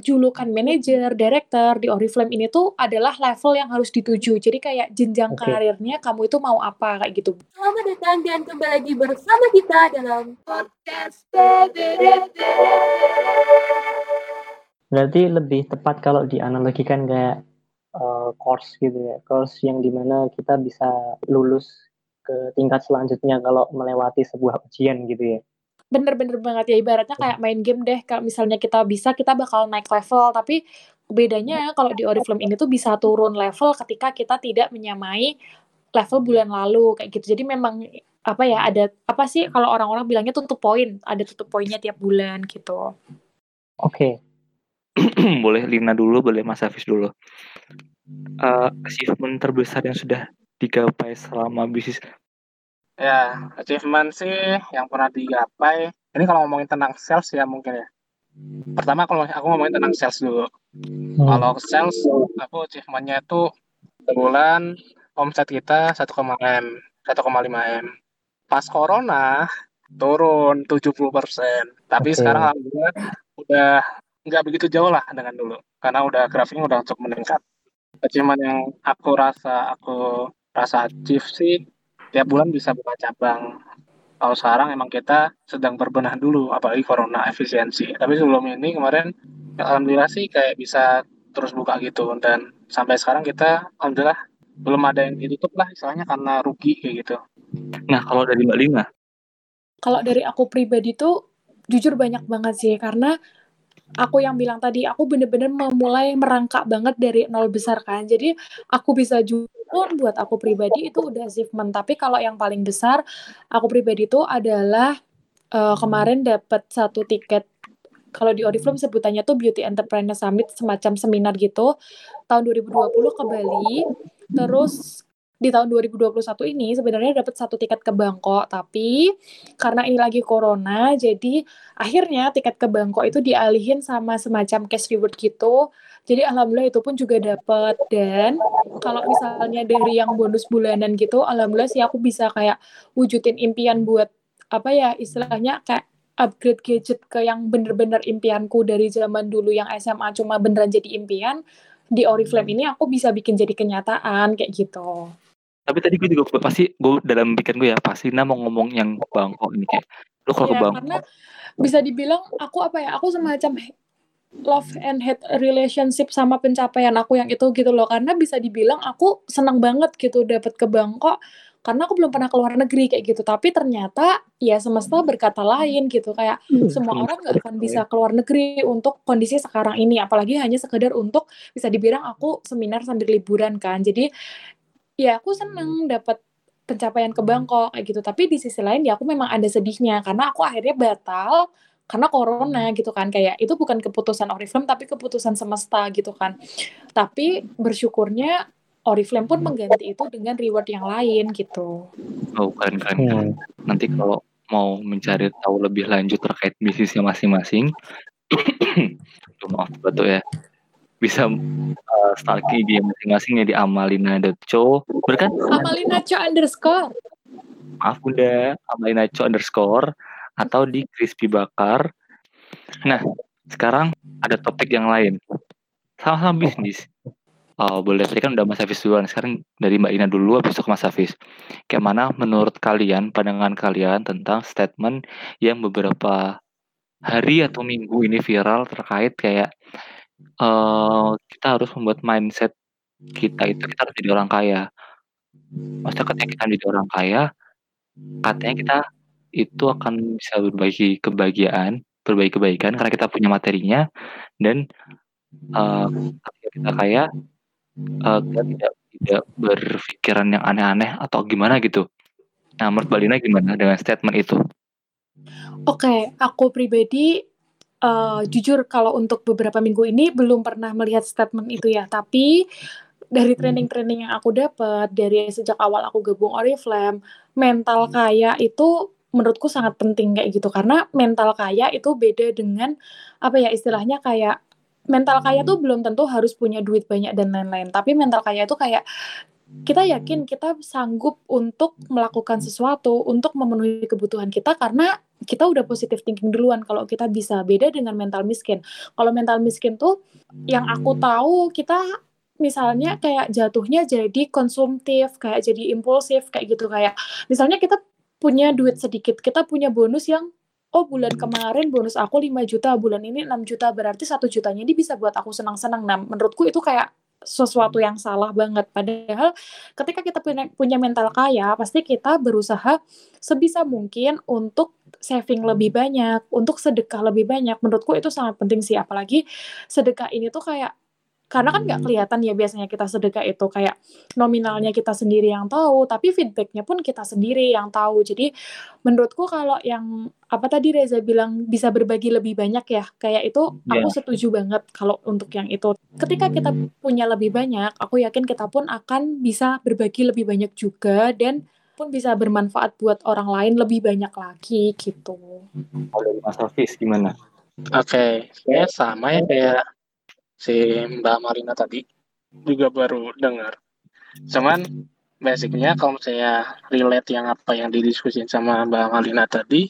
julukan manajer, director di Oriflame ini tuh adalah level yang harus dituju. Jadi kayak jenjang Oke. karirnya kamu itu mau apa kayak gitu. Selamat datang dan kembali lagi bersama kita dalam podcast PDDT. Berarti lebih tepat kalau dianalogikan kayak eh, course gitu ya, course yang di mana kita bisa lulus ke tingkat selanjutnya kalau melewati sebuah ujian gitu ya. Bener-bener banget ya ibaratnya kayak main game deh. Kalau misalnya kita bisa kita bakal naik level, tapi bedanya kalau di Oriflame ini tuh bisa turun level ketika kita tidak menyamai level bulan lalu kayak gitu. Jadi memang apa ya ada apa sih kalau orang-orang bilangnya tutup poin, ada tutup poinnya tiap bulan gitu. Oke, boleh Lina dulu, boleh Mas Hafiz dulu. Eh, achievement terbesar yang sudah digapai selama bisnis Ya, achievement sih yang pernah digapai. Ini kalau ngomongin tentang sales ya mungkin ya. Pertama kalau aku ngomongin tentang sales dulu. Hmm. Kalau sales, aku achievementnya itu sebulan omset kita 1, M, 1,5 M. Pas corona turun 70%. Tapi Oke. sekarang alhamdulillah udah nggak begitu jauh lah dengan dulu. Karena udah grafiknya udah cukup meningkat. Achievement yang aku rasa aku rasa achieve sih tiap bulan bisa buka cabang. Kalau sekarang emang kita sedang berbenah dulu, apalagi corona efisiensi. Tapi sebelum ini kemarin, ya alhamdulillah sih kayak bisa terus buka gitu. Dan sampai sekarang kita, alhamdulillah belum ada yang ditutup lah, istilahnya karena rugi kayak gitu. Nah, kalau dari Mbak Lina, Kalau dari aku pribadi tuh jujur banyak banget sih karena aku yang bilang tadi aku bener-bener memulai merangkak banget dari nol besar kan. Jadi aku bisa jual pun buat aku pribadi itu udah achievement. Tapi kalau yang paling besar aku pribadi itu adalah eh, kemarin dapat satu tiket kalau di Oriflame sebutannya tuh Beauty Entrepreneur Summit semacam seminar gitu tahun 2020 ke Bali. Terus di tahun 2021 ini sebenarnya dapat satu tiket ke Bangkok, tapi karena ini lagi corona, jadi akhirnya tiket ke Bangkok itu dialihin sama semacam cash reward gitu. Jadi alhamdulillah itu pun juga dapat dan kalau misalnya dari yang bonus bulanan gitu, alhamdulillah sih aku bisa kayak wujudin impian buat apa ya istilahnya kayak upgrade gadget ke yang bener-bener impianku dari zaman dulu yang SMA cuma beneran jadi impian di Oriflame ini aku bisa bikin jadi kenyataan kayak gitu. tapi tadi gue juga pasti gue dalam pikiran gue ya pasti Lina mau ngomong yang Bangkok ini kayak lu kalau ke Iya, Bangkok karena bisa dibilang aku apa ya aku semacam love and hate relationship sama pencapaian aku yang itu gitu loh. Karena bisa dibilang aku senang banget gitu dapat ke Bangkok karena aku belum pernah keluar negeri kayak gitu. Tapi ternyata ya semesta berkata lain gitu. Kayak semua semesta orang nggak akan bisa keluar negeri untuk kondisi sekarang ini. Apalagi hanya sekedar untuk bisa dibilang aku seminar sambil liburan kan. Jadi ya aku seneng dapat pencapaian ke Bangkok kayak gitu. Tapi di sisi lain ya aku memang ada sedihnya. Karena aku akhirnya batal karena corona gitu kan kayak itu bukan keputusan Oriflame tapi keputusan semesta gitu kan. Tapi bersyukurnya Oriflame pun mengganti itu dengan reward yang lain gitu. Oh keren keren keren. Hmm. nanti kalau mau mencari tahu lebih lanjut terkait bisnisnya masing-masing maaf betul ya bisa uh, stalking dia masing-masing ya di amalina.co berkan Amalina Co underscore. Maaf bunda. Amalina.co underscore atau di crispy bakar nah sekarang ada topik yang lain sama-sama bisnis Oh, boleh tadi kan udah Mas Hafiz duluan. Sekarang dari Mbak Ina dulu, habis itu ke Mas Hafiz. Kayak mana menurut kalian, pandangan kalian tentang statement yang beberapa hari atau minggu ini viral terkait kayak eh kita harus membuat mindset kita itu kita harus jadi orang kaya. Maksudnya ketika kita jadi orang kaya, katanya kita itu akan bisa berbagi kebahagiaan, berbagi kebaikan karena kita punya materinya dan ketika kita kaya eh, kita tidak tidak berpikiran yang aneh-aneh atau gimana gitu. Nah, menurut Mbak Lina gimana dengan statement itu? Oke, aku pribadi eh, jujur kalau untuk beberapa minggu ini belum pernah melihat statement itu ya. Tapi dari training-training yang aku dapat dari sejak awal aku gabung Oriflame, mental kaya itu menurutku sangat penting kayak gitu. Karena mental kaya itu beda dengan apa ya istilahnya kayak mental kaya tuh belum tentu harus punya duit banyak dan lain-lain. Tapi mental kaya itu kayak kita yakin kita sanggup untuk melakukan sesuatu untuk memenuhi kebutuhan kita karena kita udah positive thinking duluan. Kalau kita bisa beda dengan mental miskin. Kalau mental miskin tuh yang aku tahu kita misalnya kayak jatuhnya jadi konsumtif, kayak jadi impulsif kayak gitu. Kayak misalnya kita punya duit sedikit, kita punya bonus yang oh bulan kemarin bonus aku 5 juta, bulan ini 6 juta, berarti satu jutanya ini bisa buat aku senang-senang. Nah, menurutku itu kayak sesuatu yang salah banget. Padahal ketika kita punya, punya mental kaya, pasti kita berusaha sebisa mungkin untuk saving lebih banyak, untuk sedekah lebih banyak. Menurutku itu sangat penting sih, apalagi sedekah ini tuh kayak karena kan nggak kelihatan ya biasanya kita sedekah itu kayak nominalnya kita sendiri yang tahu tapi feedbacknya pun kita sendiri yang tahu. Jadi menurutku kalau yang apa tadi Reza bilang bisa berbagi lebih banyak ya kayak itu Iya. aku setuju banget kalau untuk yang itu. Ketika kita punya lebih banyak aku yakin kita pun akan bisa berbagi lebih banyak juga dan pun bisa bermanfaat buat orang lain lebih banyak lagi gitu. Kalau dari Mas Hafiz gimana? Oke, saya sama ya kayak si Mbak Marina tadi juga baru dengar. Cuman basicnya kalau saya relate yang apa yang didiskusin sama Mbak Marina tadi,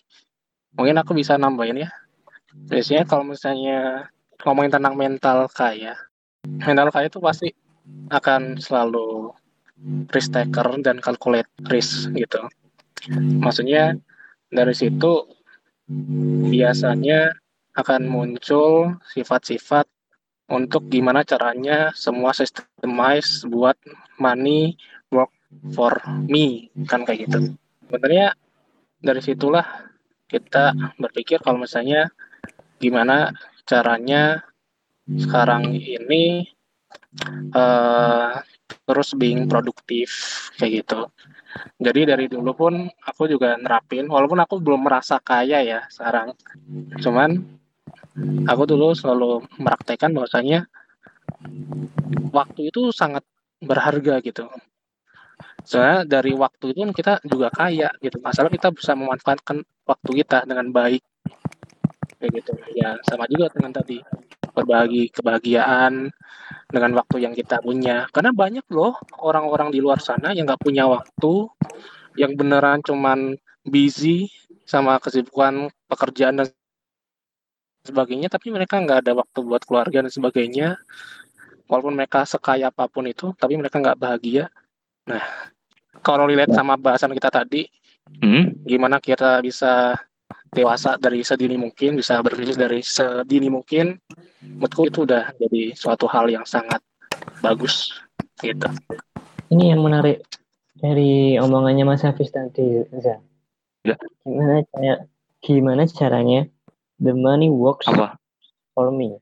mungkin aku bisa nambahin ya. Biasanya kalau misalnya ngomongin tentang mental kaya, mental kaya itu pasti akan selalu risk taker dan calculate risk gitu. Maksudnya dari situ biasanya akan muncul sifat-sifat untuk gimana caranya semua systemize buat money work for me kan kayak gitu. Sebenarnya dari situlah kita berpikir kalau misalnya gimana caranya sekarang ini eh, terus being produktif kayak gitu. Jadi dari dulu pun aku juga nerapin, walaupun aku belum merasa kaya ya sekarang. Cuman aku dulu selalu meraktekkan bahwasanya waktu itu sangat berharga gitu. Soalnya dari waktu itu kan kita juga kaya gitu. Masalah kita bisa memanfaatkan waktu kita dengan baik. Kayak gitu. Ya sama juga dengan tadi berbagi kebahagiaan dengan waktu yang kita punya. Karena banyak loh orang-orang di luar sana yang nggak punya waktu, yang beneran cuman busy sama kesibukan pekerjaan dan sebagainya, tapi mereka nggak ada waktu buat keluarga dan sebagainya. Walaupun mereka sekaya apa pun itu, tapi mereka nggak bahagia. Nah, kalau relate sama bahasan kita tadi, Hmm? gimana kita bisa dewasa dari sedini mungkin, bisa berbisnis dari sedini mungkin, menurutku itu udah jadi suatu hal yang sangat bagus gitu. Ini yang menarik dari omongannya Mas Hafiz tadi. Ya. Gimana cara, gimana caranya the money works Apa? for me,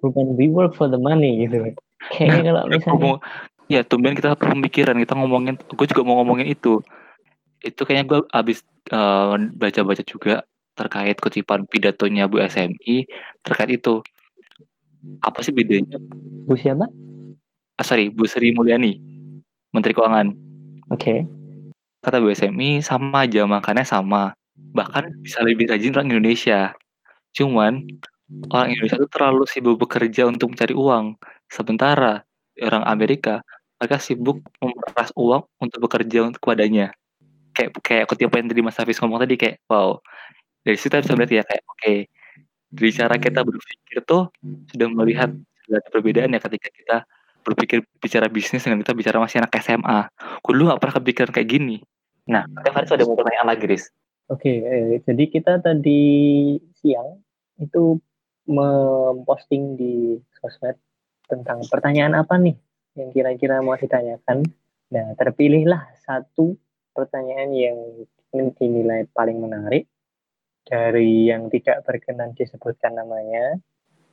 bukan we work for the money gitu. Kayaknya kalau misalnya ya tumben kita pemikiran kita ngomongin, gue juga mau ngomongin itu. Itu kayaknya gue abis eh, baca-baca juga terkait kutipan pidatonya Bu SMI terkait itu. Apa sih bedanya? Bu siapa? Ah, sorry, Bu Sri Mulyani, Menteri Keuangan. Oke. Kata Bu SMI sama aja, makannya sama. Bahkan bisa lebih rajin orang Indonesia. Cuman orang Indonesia itu terlalu sibuk bekerja untuk mencari uang. Sementara orang Amerika mereka sibuk memeras uang untuk bekerja untuk kepadanya. Kayak kayak kutipan yang tadi Mas Hafiz ngomong tadi kayak wow. Dari situ kita bisa melihat ya kayak oke dari cara kita berpikir tuh sudah melihat ada perbedaan ya ketika kita berpikir bicara bisnis dengan kita bicara masih anak SMA. Gue dulu gak pernah kepikiran kayak gini. Nah, Faris ada mau pertanyaan lagi, Riz. Oke, eh, jadi kita tadi siang itu memposting di sosmed tentang pertanyaan apa nih yang kira-kira mau ditanyakan. Nah, terpilihlah satu pertanyaan yang dinilai paling menarik dari yang tidak berkenan disebutkan namanya.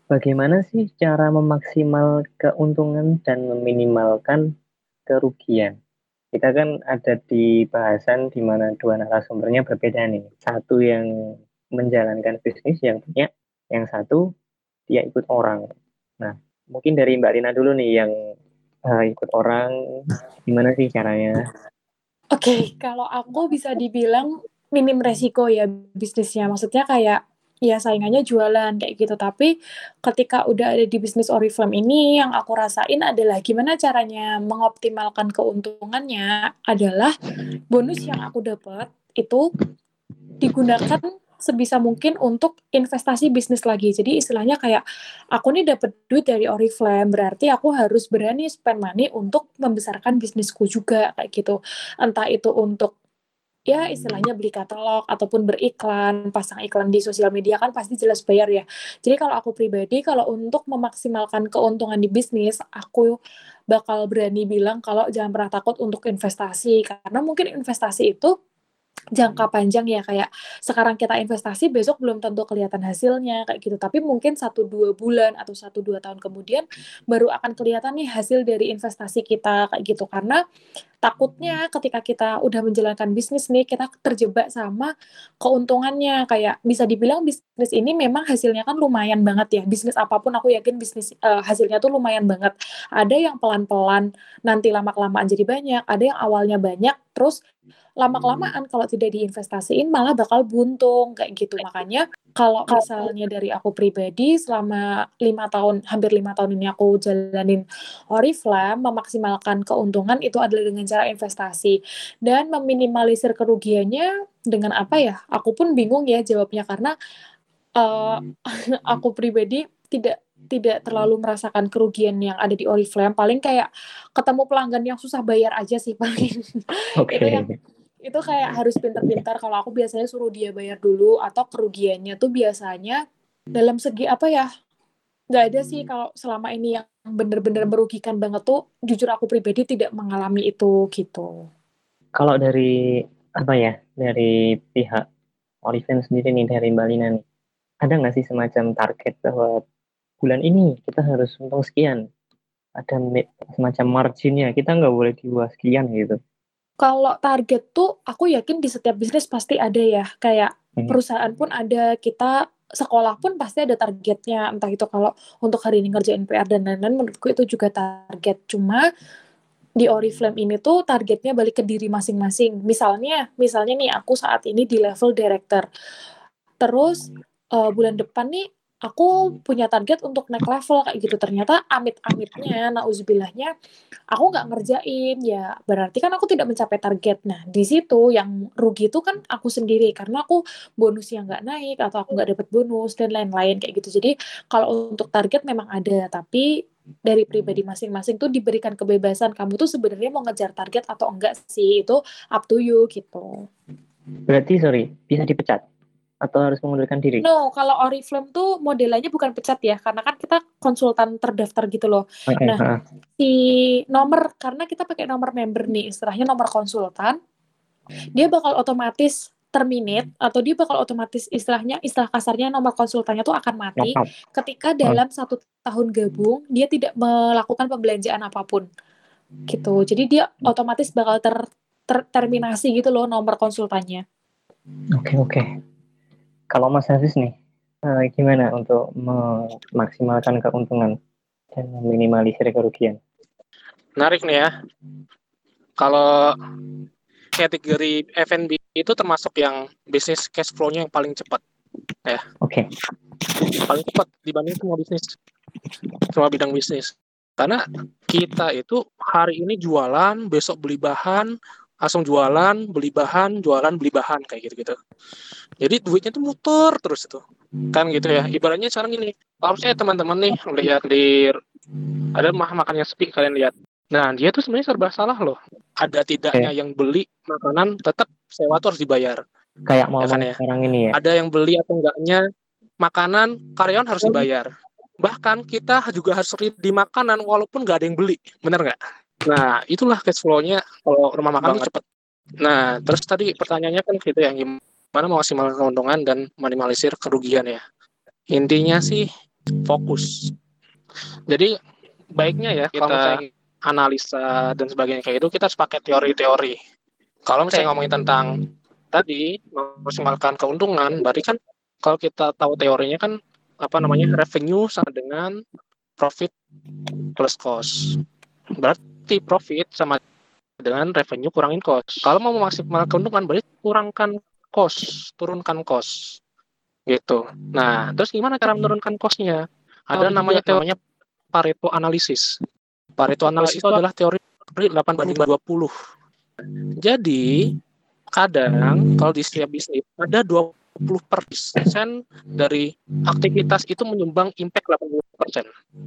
Bagaimana sih cara memaksimal keuntungan dan meminimalkan kerugian? Kita kan ada di bahasan di mana dua narasumbernya berbeda nih. Satu yang menjalankan bisnis yang punya, yang satu dia ikut orang. Nah, mungkin dari Mbak Rina dulu nih yang uh, ikut orang, gimana sih caranya? Oke, kalau aku bisa dibilang minim resiko ya bisnisnya. Maksudnya kayak ya saingannya jualan kayak gitu. Tapi ketika udah ada di bisnis Oriflame ini yang aku rasain adalah gimana caranya mengoptimalkan keuntungannya adalah bonus yang aku dapat itu digunakan sebisa mungkin untuk investasi bisnis lagi. Jadi istilahnya kayak aku nih dapat duit dari Oriflame, berarti aku harus berani spend money untuk membesarkan bisnisku juga kayak gitu. Entah itu untuk ya istilahnya beli katalog ataupun beriklan, pasang iklan di sosial media kan pasti jelas bayar ya. Jadi kalau aku pribadi kalau untuk memaksimalkan keuntungan di bisnis, aku bakal berani bilang kalau jangan pernah takut untuk investasi. Karena mungkin investasi itu jangka panjang ya kayak sekarang kita investasi besok belum tentu kelihatan hasilnya kayak gitu. Tapi mungkin satu dua bulan atau satu dua tahun kemudian baru akan kelihatan nih hasil dari investasi kita kayak gitu. Karena takutnya ketika kita udah menjalankan bisnis nih kita terjebak sama keuntungannya. Kayak bisa dibilang bisnis ini memang hasilnya kan lumayan banget ya. Bisnis apa pun aku yakin bisnis uh, hasilnya tuh lumayan banget. Ada yang pelan-pelan nanti lama kelamaan jadi banyak. Ada yang awalnya banyak terus lama kelamaan kalau tidak diinvestasiin malah bakal buntung kayak gitu. Makanya kalau misalnya dari aku pribadi selama lima tahun hampir lima tahun ini aku jalanin Oriflame memaksimalkan keuntungan itu adalah dengan cara investasi. Dan meminimalisir kerugiannya dengan apa ya? Aku pun bingung ya jawabnya karena uh, aku pribadi tidak tidak terlalu merasakan kerugian yang ada di Oriflame. Paling kayak ketemu pelanggan yang susah bayar aja sih paling. Okay. itu yang itu kayak harus pintar-pintar. Kalau aku biasanya suruh dia bayar dulu atau kerugiannya tuh biasanya dalam segi apa ya nggak ada sih. Kalau selama ini yang bener-bener merugikan banget tuh jujur aku pribadi tidak mengalami itu gitu. Kalau dari apa ya dari pihak Oliven sendiri nih dari Mbak Lina nih ada nggak sih semacam target bahwa bulan ini kita harus untung sekian ada semacam marginnya kita nggak boleh di bawah sekian gitu kalau target tuh aku yakin di setiap bisnis pasti ada ya. Kayak hmm. perusahaan pun ada, kita sekolah pun pasti ada targetnya. Entah itu kalau untuk hari ini ngerjain PR dan lain-lain menurutku itu juga target. Cuma di Oriflame ini tuh targetnya balik ke diri masing-masing. Misalnya, misalnya nih aku saat ini di level director. Terus uh, bulan depan nih aku punya target untuk naik level kayak gitu. Ternyata amit-amitnya nauzubillahnya aku nggak ngerjain. Ya berarti kan aku tidak mencapai target. Nah di situ yang rugi itu kan aku sendiri karena aku bonusnya nggak naik atau aku nggak dapat bonus dan lain-lain kayak gitu. Jadi kalau untuk target memang ada tapi dari pribadi masing-masing tuh diberikan kebebasan. Kamu tuh sebenarnya mau ngejar target atau enggak sih? Itu up to you gitu. Berarti sorry bisa dipecat atau harus mengundurkan diri? No, kalau Oriflame tuh modelnya bukan pecat ya, karena kan kita konsultan terdaftar gitu loh. Okay, nah, ha. si nomor karena kita pakai nomor member nih, istilahnya nomor konsultan, dia bakal otomatis terminate atau dia bakal otomatis istilahnya istilah kasarnya nomor konsultannya tuh akan mati ketika dalam satu tahun gabung dia tidak melakukan pembelanjaan apa pun gitu jadi dia otomatis bakal ter, ter terminasi gitu loh nomor konsultannya oke okay, oke okay kalau Mas Hafiz nih, uh, gimana untuk memaksimalkan keuntungan dan meminimalisir kerugian? Menarik nih ya. Kalau kategori F&B itu termasuk yang bisnis cash flow-nya yang paling cepat. Ya. Oke. Okay. Paling cepat dibanding semua bisnis. Semua bidang bisnis. Karena kita itu hari ini jualan, besok beli bahan, langsung jualan, beli bahan, jualan, beli bahan kayak gitu-gitu. Jadi duitnya tuh muter terus itu. Kan gitu ya. Ibaratnya sekarang gini, kalau saya teman-teman nih lihat di ada mah makan yang sepi kalian lihat. Nah, dia tuh sebenarnya serba salah loh. Ada tidaknya yang beli makanan tetap sewa tuh harus dibayar. Kayak mau ya kan ya? sekarang ini ya. Ada yang beli atau enggaknya makanan karyawan harus dibayar. Bahkan kita juga harus di makanan walaupun nggak ada yang beli. Bener nggak? Nah, itulah cash flow-nya kalau rumah makan cepat. Nah, terus tadi pertanyaannya kan gitu ya, gimana maksimal keuntungan dan minimalisir kerugian ya. Intinya sih fokus. Jadi baiknya ya kita kalau analisa dan sebagainya kayak itu kita harus pakai teori-teori. Kalau misalnya ngomongin tentang tadi maksimalkan keuntungan, berarti kan kalau kita tahu teorinya kan apa namanya revenue sama dengan profit plus cost. Berarti berarti profit sama dengan revenue kurangin cost. Kalau mau memaksimalkan keuntungan berarti kurangkan cost, turunkan cost. Gitu. Nah, terus gimana cara menurunkan costnya? Ada oh, namanya teorinya Pareto analysis. Pareto analysis itu adalah teori 8 banding 20. Jadi, kadang kalau di setiap bisnis ada 20 80% dari aktivitas itu menyumbang impact 80%.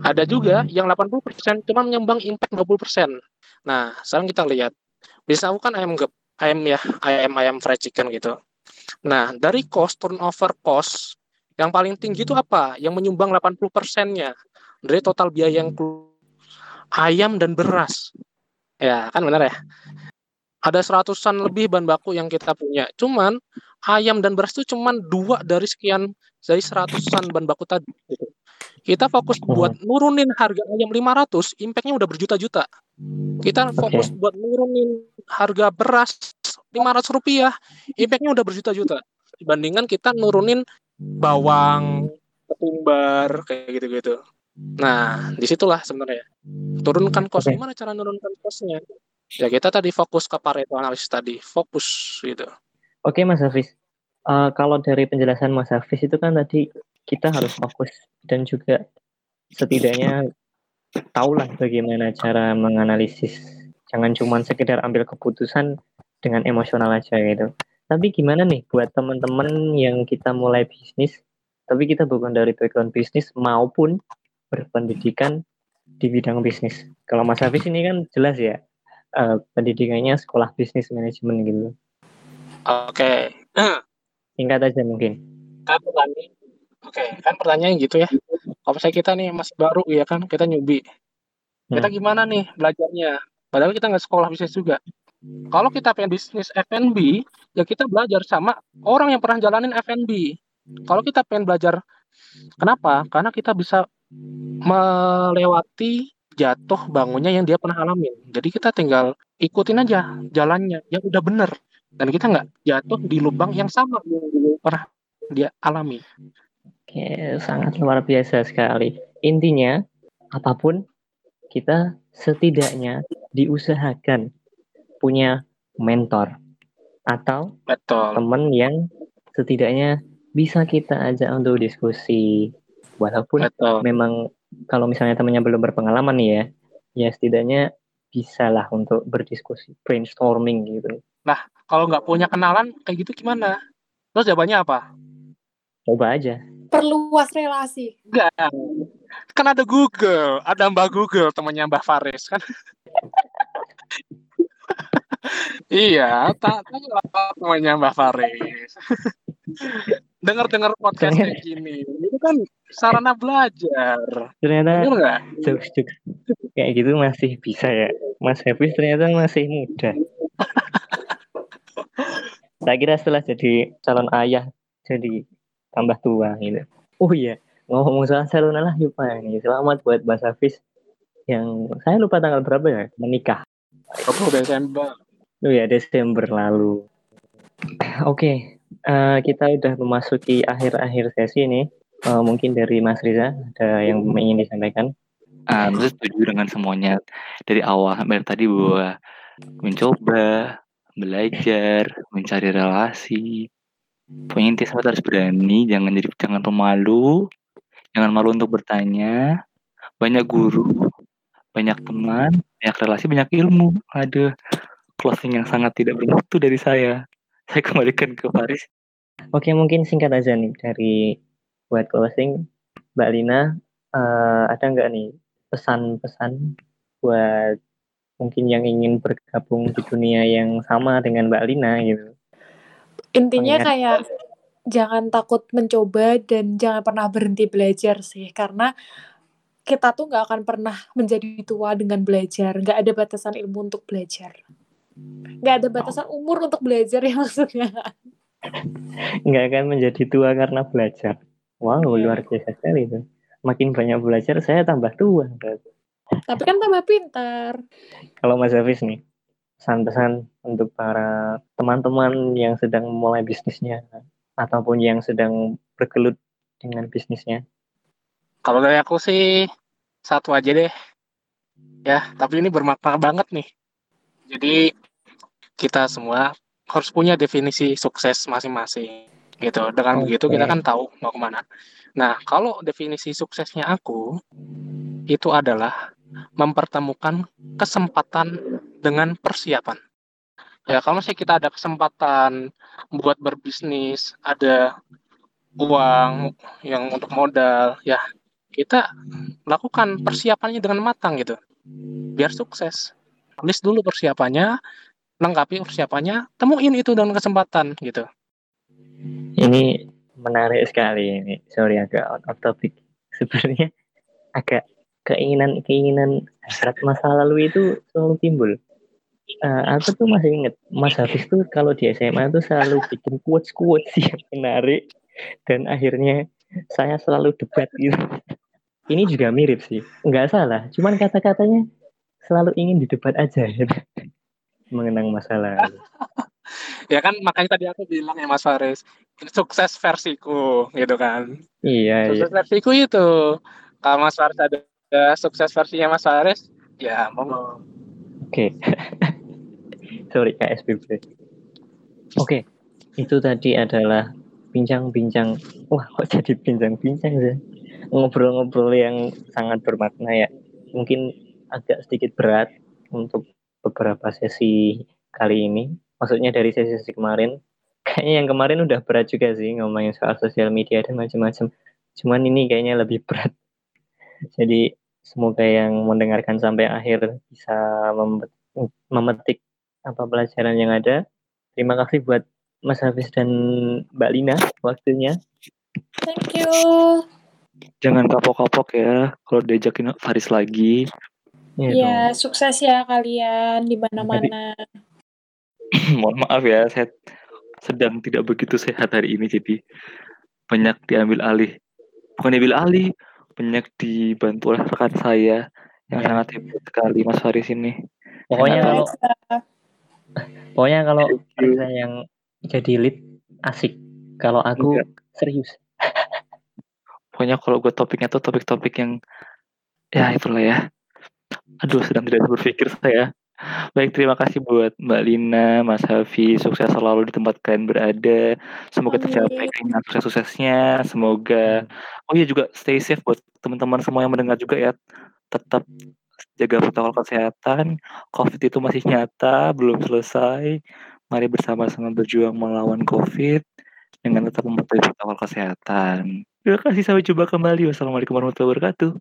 Ada juga yang 80% cuma menyumbang impact 20%. Nah, sekarang kita lihat. Bisa kan ayam gep, ayam ya, ayam ayam fried chicken gitu. Nah, dari cost turnover cost yang paling tinggi itu apa? Yang menyumbang 80%-nya dari total biaya yang ayam dan beras. Ya, kan benar ya? Ada seratusan lebih bahan baku yang kita punya. Cuman ayam dan beras itu cuman dua dari sekian dari seratusan bahan baku tadi. Gitu. Kita fokus buat nurunin harga ayam 500, impact-nya udah berjuta-juta. Kita fokus okay. buat nurunin harga beras 500 rupiah, impact-nya udah berjuta-juta. Dibandingkan kita nurunin bawang, ketumbar, kayak gitu-gitu. Nah, di situlah sebenarnya. Turunkan cost. Okay. Gimana cara menurunkan costnya? Ya kita tadi fokus ke Pareto analisis tadi, fokus gitu. Oke Mas Hafiz, uh, kalau dari penjelasan Mas Hafiz itu kan tadi kita harus fokus dan juga setidaknya tahulah bagaimana cara menganalisis. Jangan cuma sekedar ambil keputusan dengan emosional aja gitu. Tapi gimana nih buat teman-teman yang kita mulai bisnis, tapi kita bukan dari background bisnis maupun berpendidikan di bidang bisnis. Kalau Mas Hafiz ini kan jelas ya, uh, pendidikannya sekolah bisnis manajemen gitu. Oke. Okay. Singkat aja mungkin. Kan Oke, okay. kan pertanyaannya gitu ya. Kalau saya kita nih masih baru ya kan, kita nyubi. Kita hmm. gimana nih belajarnya? Padahal kita nggak sekolah bisnis juga. Kalau kita pengen bisnis F&B, ya kita belajar sama orang yang pernah jalanin F&B. Kalau kita pengen belajar, kenapa? Karena kita bisa melewati jatuh bangunnya yang dia pernah alami. Jadi kita tinggal ikutin aja jalannya yang udah bener dan kita nggak jatuh di lubang yang sama yang dulu pernah dia alami. Oke, sangat luar biasa sekali. Intinya apa pun kita setidaknya diusahakan punya mentor atau Betul. teman yang setidaknya bisa kita ajak untuk diskusi walaupun Betul. memang kalau misalnya temannya belum berpengalaman ya ya setidaknya bisa lah untuk berdiskusi brainstorming gitu nah kalau nggak punya kenalan kayak gitu gimana terus jawabannya apa coba aja perluas relasi. Enggak. Kan ada Google ada Mbak Google temannya Mbak Faris kan? Iya tak tanya temannya Mbak Faris. Dengar-dengar podcast kayak gini itu kan sarana belajar. Ternyata jokes jokes kayak gitu masih bisa ya. Mas Hafiz ternyata masih muda. Saya kira setelah jadi calon ayah jadi tambah tua gitu oh iya ngomong soal calon lah lupa ini selamat buat Mas Hafiz yang saya lupa tanggal berapa ya menikah oh Desember oh ya Desember lalu oke okay uh, kita udah memasuki akhir-akhir sesi ini. Uh, mungkin dari Mas Riza ada yang ingin disampaikan? Uh, saya setuju dengan semuanya dari awal sampai tadi bahwa mencoba, belajar, mencari relasi. Pokoknya intinya harus berani, jangan jadi jangan pemalu, jangan malu untuk bertanya. Banyak guru, banyak teman, banyak relasi, banyak ilmu. Ada closing yang sangat tidak bermutu dari saya saya kembalikan ke Faris. Oke, mungkin singkat aja nih dari buat closing, Mbak Lina, uh, ada nggak nih pesan-pesan buat mungkin yang ingin bergabung di dunia yang sama dengan Mbak Lina gitu? Intinya Mengingat... kayak jangan takut mencoba dan jangan pernah berhenti belajar sih, karena kita tuh nggak akan pernah menjadi tua dengan belajar, nggak ada batasan ilmu untuk belajar. Nggak ada batasan umur untuk belajar ya maksudnya. Nggak akan menjadi tua karena belajar. Wow yeah. luar biasa sekali itu makin banyak belajar saya tambah tua tapi kan tambah pintar. Kalau Mas Hafiz nih pesan-pesan untuk para teman-teman yang sedang memulai bisnisnya ataupun yang sedang bergelut dengan bisnisnya kalau dari aku sih satu aja deh ya tapi ini bermakna banget nih jadi kita semua harus punya definisi sukses masing-masing gitu. Dengan okay. begitu kita kan tahu mau ke mana. Nah kalau definisi suksesnya aku itu adalah mempertemukan kesempatan dengan persiapan. ya kalau masih kita ada kesempatan buat berbisnis, ada uang yang untuk modal, ya kita lakukan persiapannya dengan matang gitu, biar sukses. Tulis dulu persiapannya, lengkapi persiapannya, temuin itu dengan kesempatan gitu. Ini menarik sekali ini. Sorry agak out of topic. Sebenarnya agak keinginan-keinginan hasrat masa lalu itu selalu timbul uh, aku tuh masih inget Mas Hafiz tuh kalau di SMA tuh selalu bikin quotes quotes yang menarik dan akhirnya saya selalu debat gitu. Ini juga mirip sih, nggak salah. Cuman kata-katanya selalu ingin didebat aja gitu. mengenang masalah. ya kan makanya tadi aku bilang ya Mas Faris, sukses versiku gitu kan. Iya. Sukses iya. versiku itu. Kalau Mas Faris ada sukses versinya Mas Faris, ya mau. Oke. Okay. sorry KSBB. Oke, okay. itu tadi adalah bincang-bincang. Wah, kok jadi bincang-bincang sih? Ngobrol-ngobrol yang sangat bermakna ya. Mungkin agak sedikit berat untuk beberapa sesi kali ini. Maksudnya dari sesi-sesi kemarin. Kayaknya yang kemarin udah berat juga sih ngomongin soal sosial media dan macam-macam. Cuman ini kayaknya lebih berat. Jadi semoga yang mendengarkan sampai akhir bisa memetik apa pelajaran yang ada. Terima kasih buat Mas Hafiz dan Mbak Lina waktunya. Thank you. Jangan kapok-kapok ya kalau diajakin Faris lagi. Iya, ya, sukses ya kalian di mana-mana. Mohon maaf ya, saya sedang tidak begitu sehat hari ini jadi banyak diambil alih. Bukan diambil alih, banyak dibantu oleh rekan saya yang ya. sangat hebat sekali Mas Faris ini. Pokoknya kalau Pokoknya kalau Reza yang jadi lead asik. Kalau aku Enggak. serius. Pokoknya kalau gue topiknya tuh topik-topik yang ya itulah ya. Aduh sedang tidak berpikir saya. Baik, terima kasih buat Mbak Lina, Mas Hafi, sukses selalu di tempat kalian berada. Semoga tercapai keinginan sukses-suksesnya. Semoga, oh iya juga stay safe buat teman-teman semua yang mendengar juga ya. Tetap jaga protokol kesehatan. COVID itu masih nyata, belum selesai. Mari bersama-sama berjuang melawan COVID dengan tetap mematuhi protokol kesehatan. Terima kasih, sampai jumpa kembali. Wassalamualaikum warahmatullahi wabarakatuh.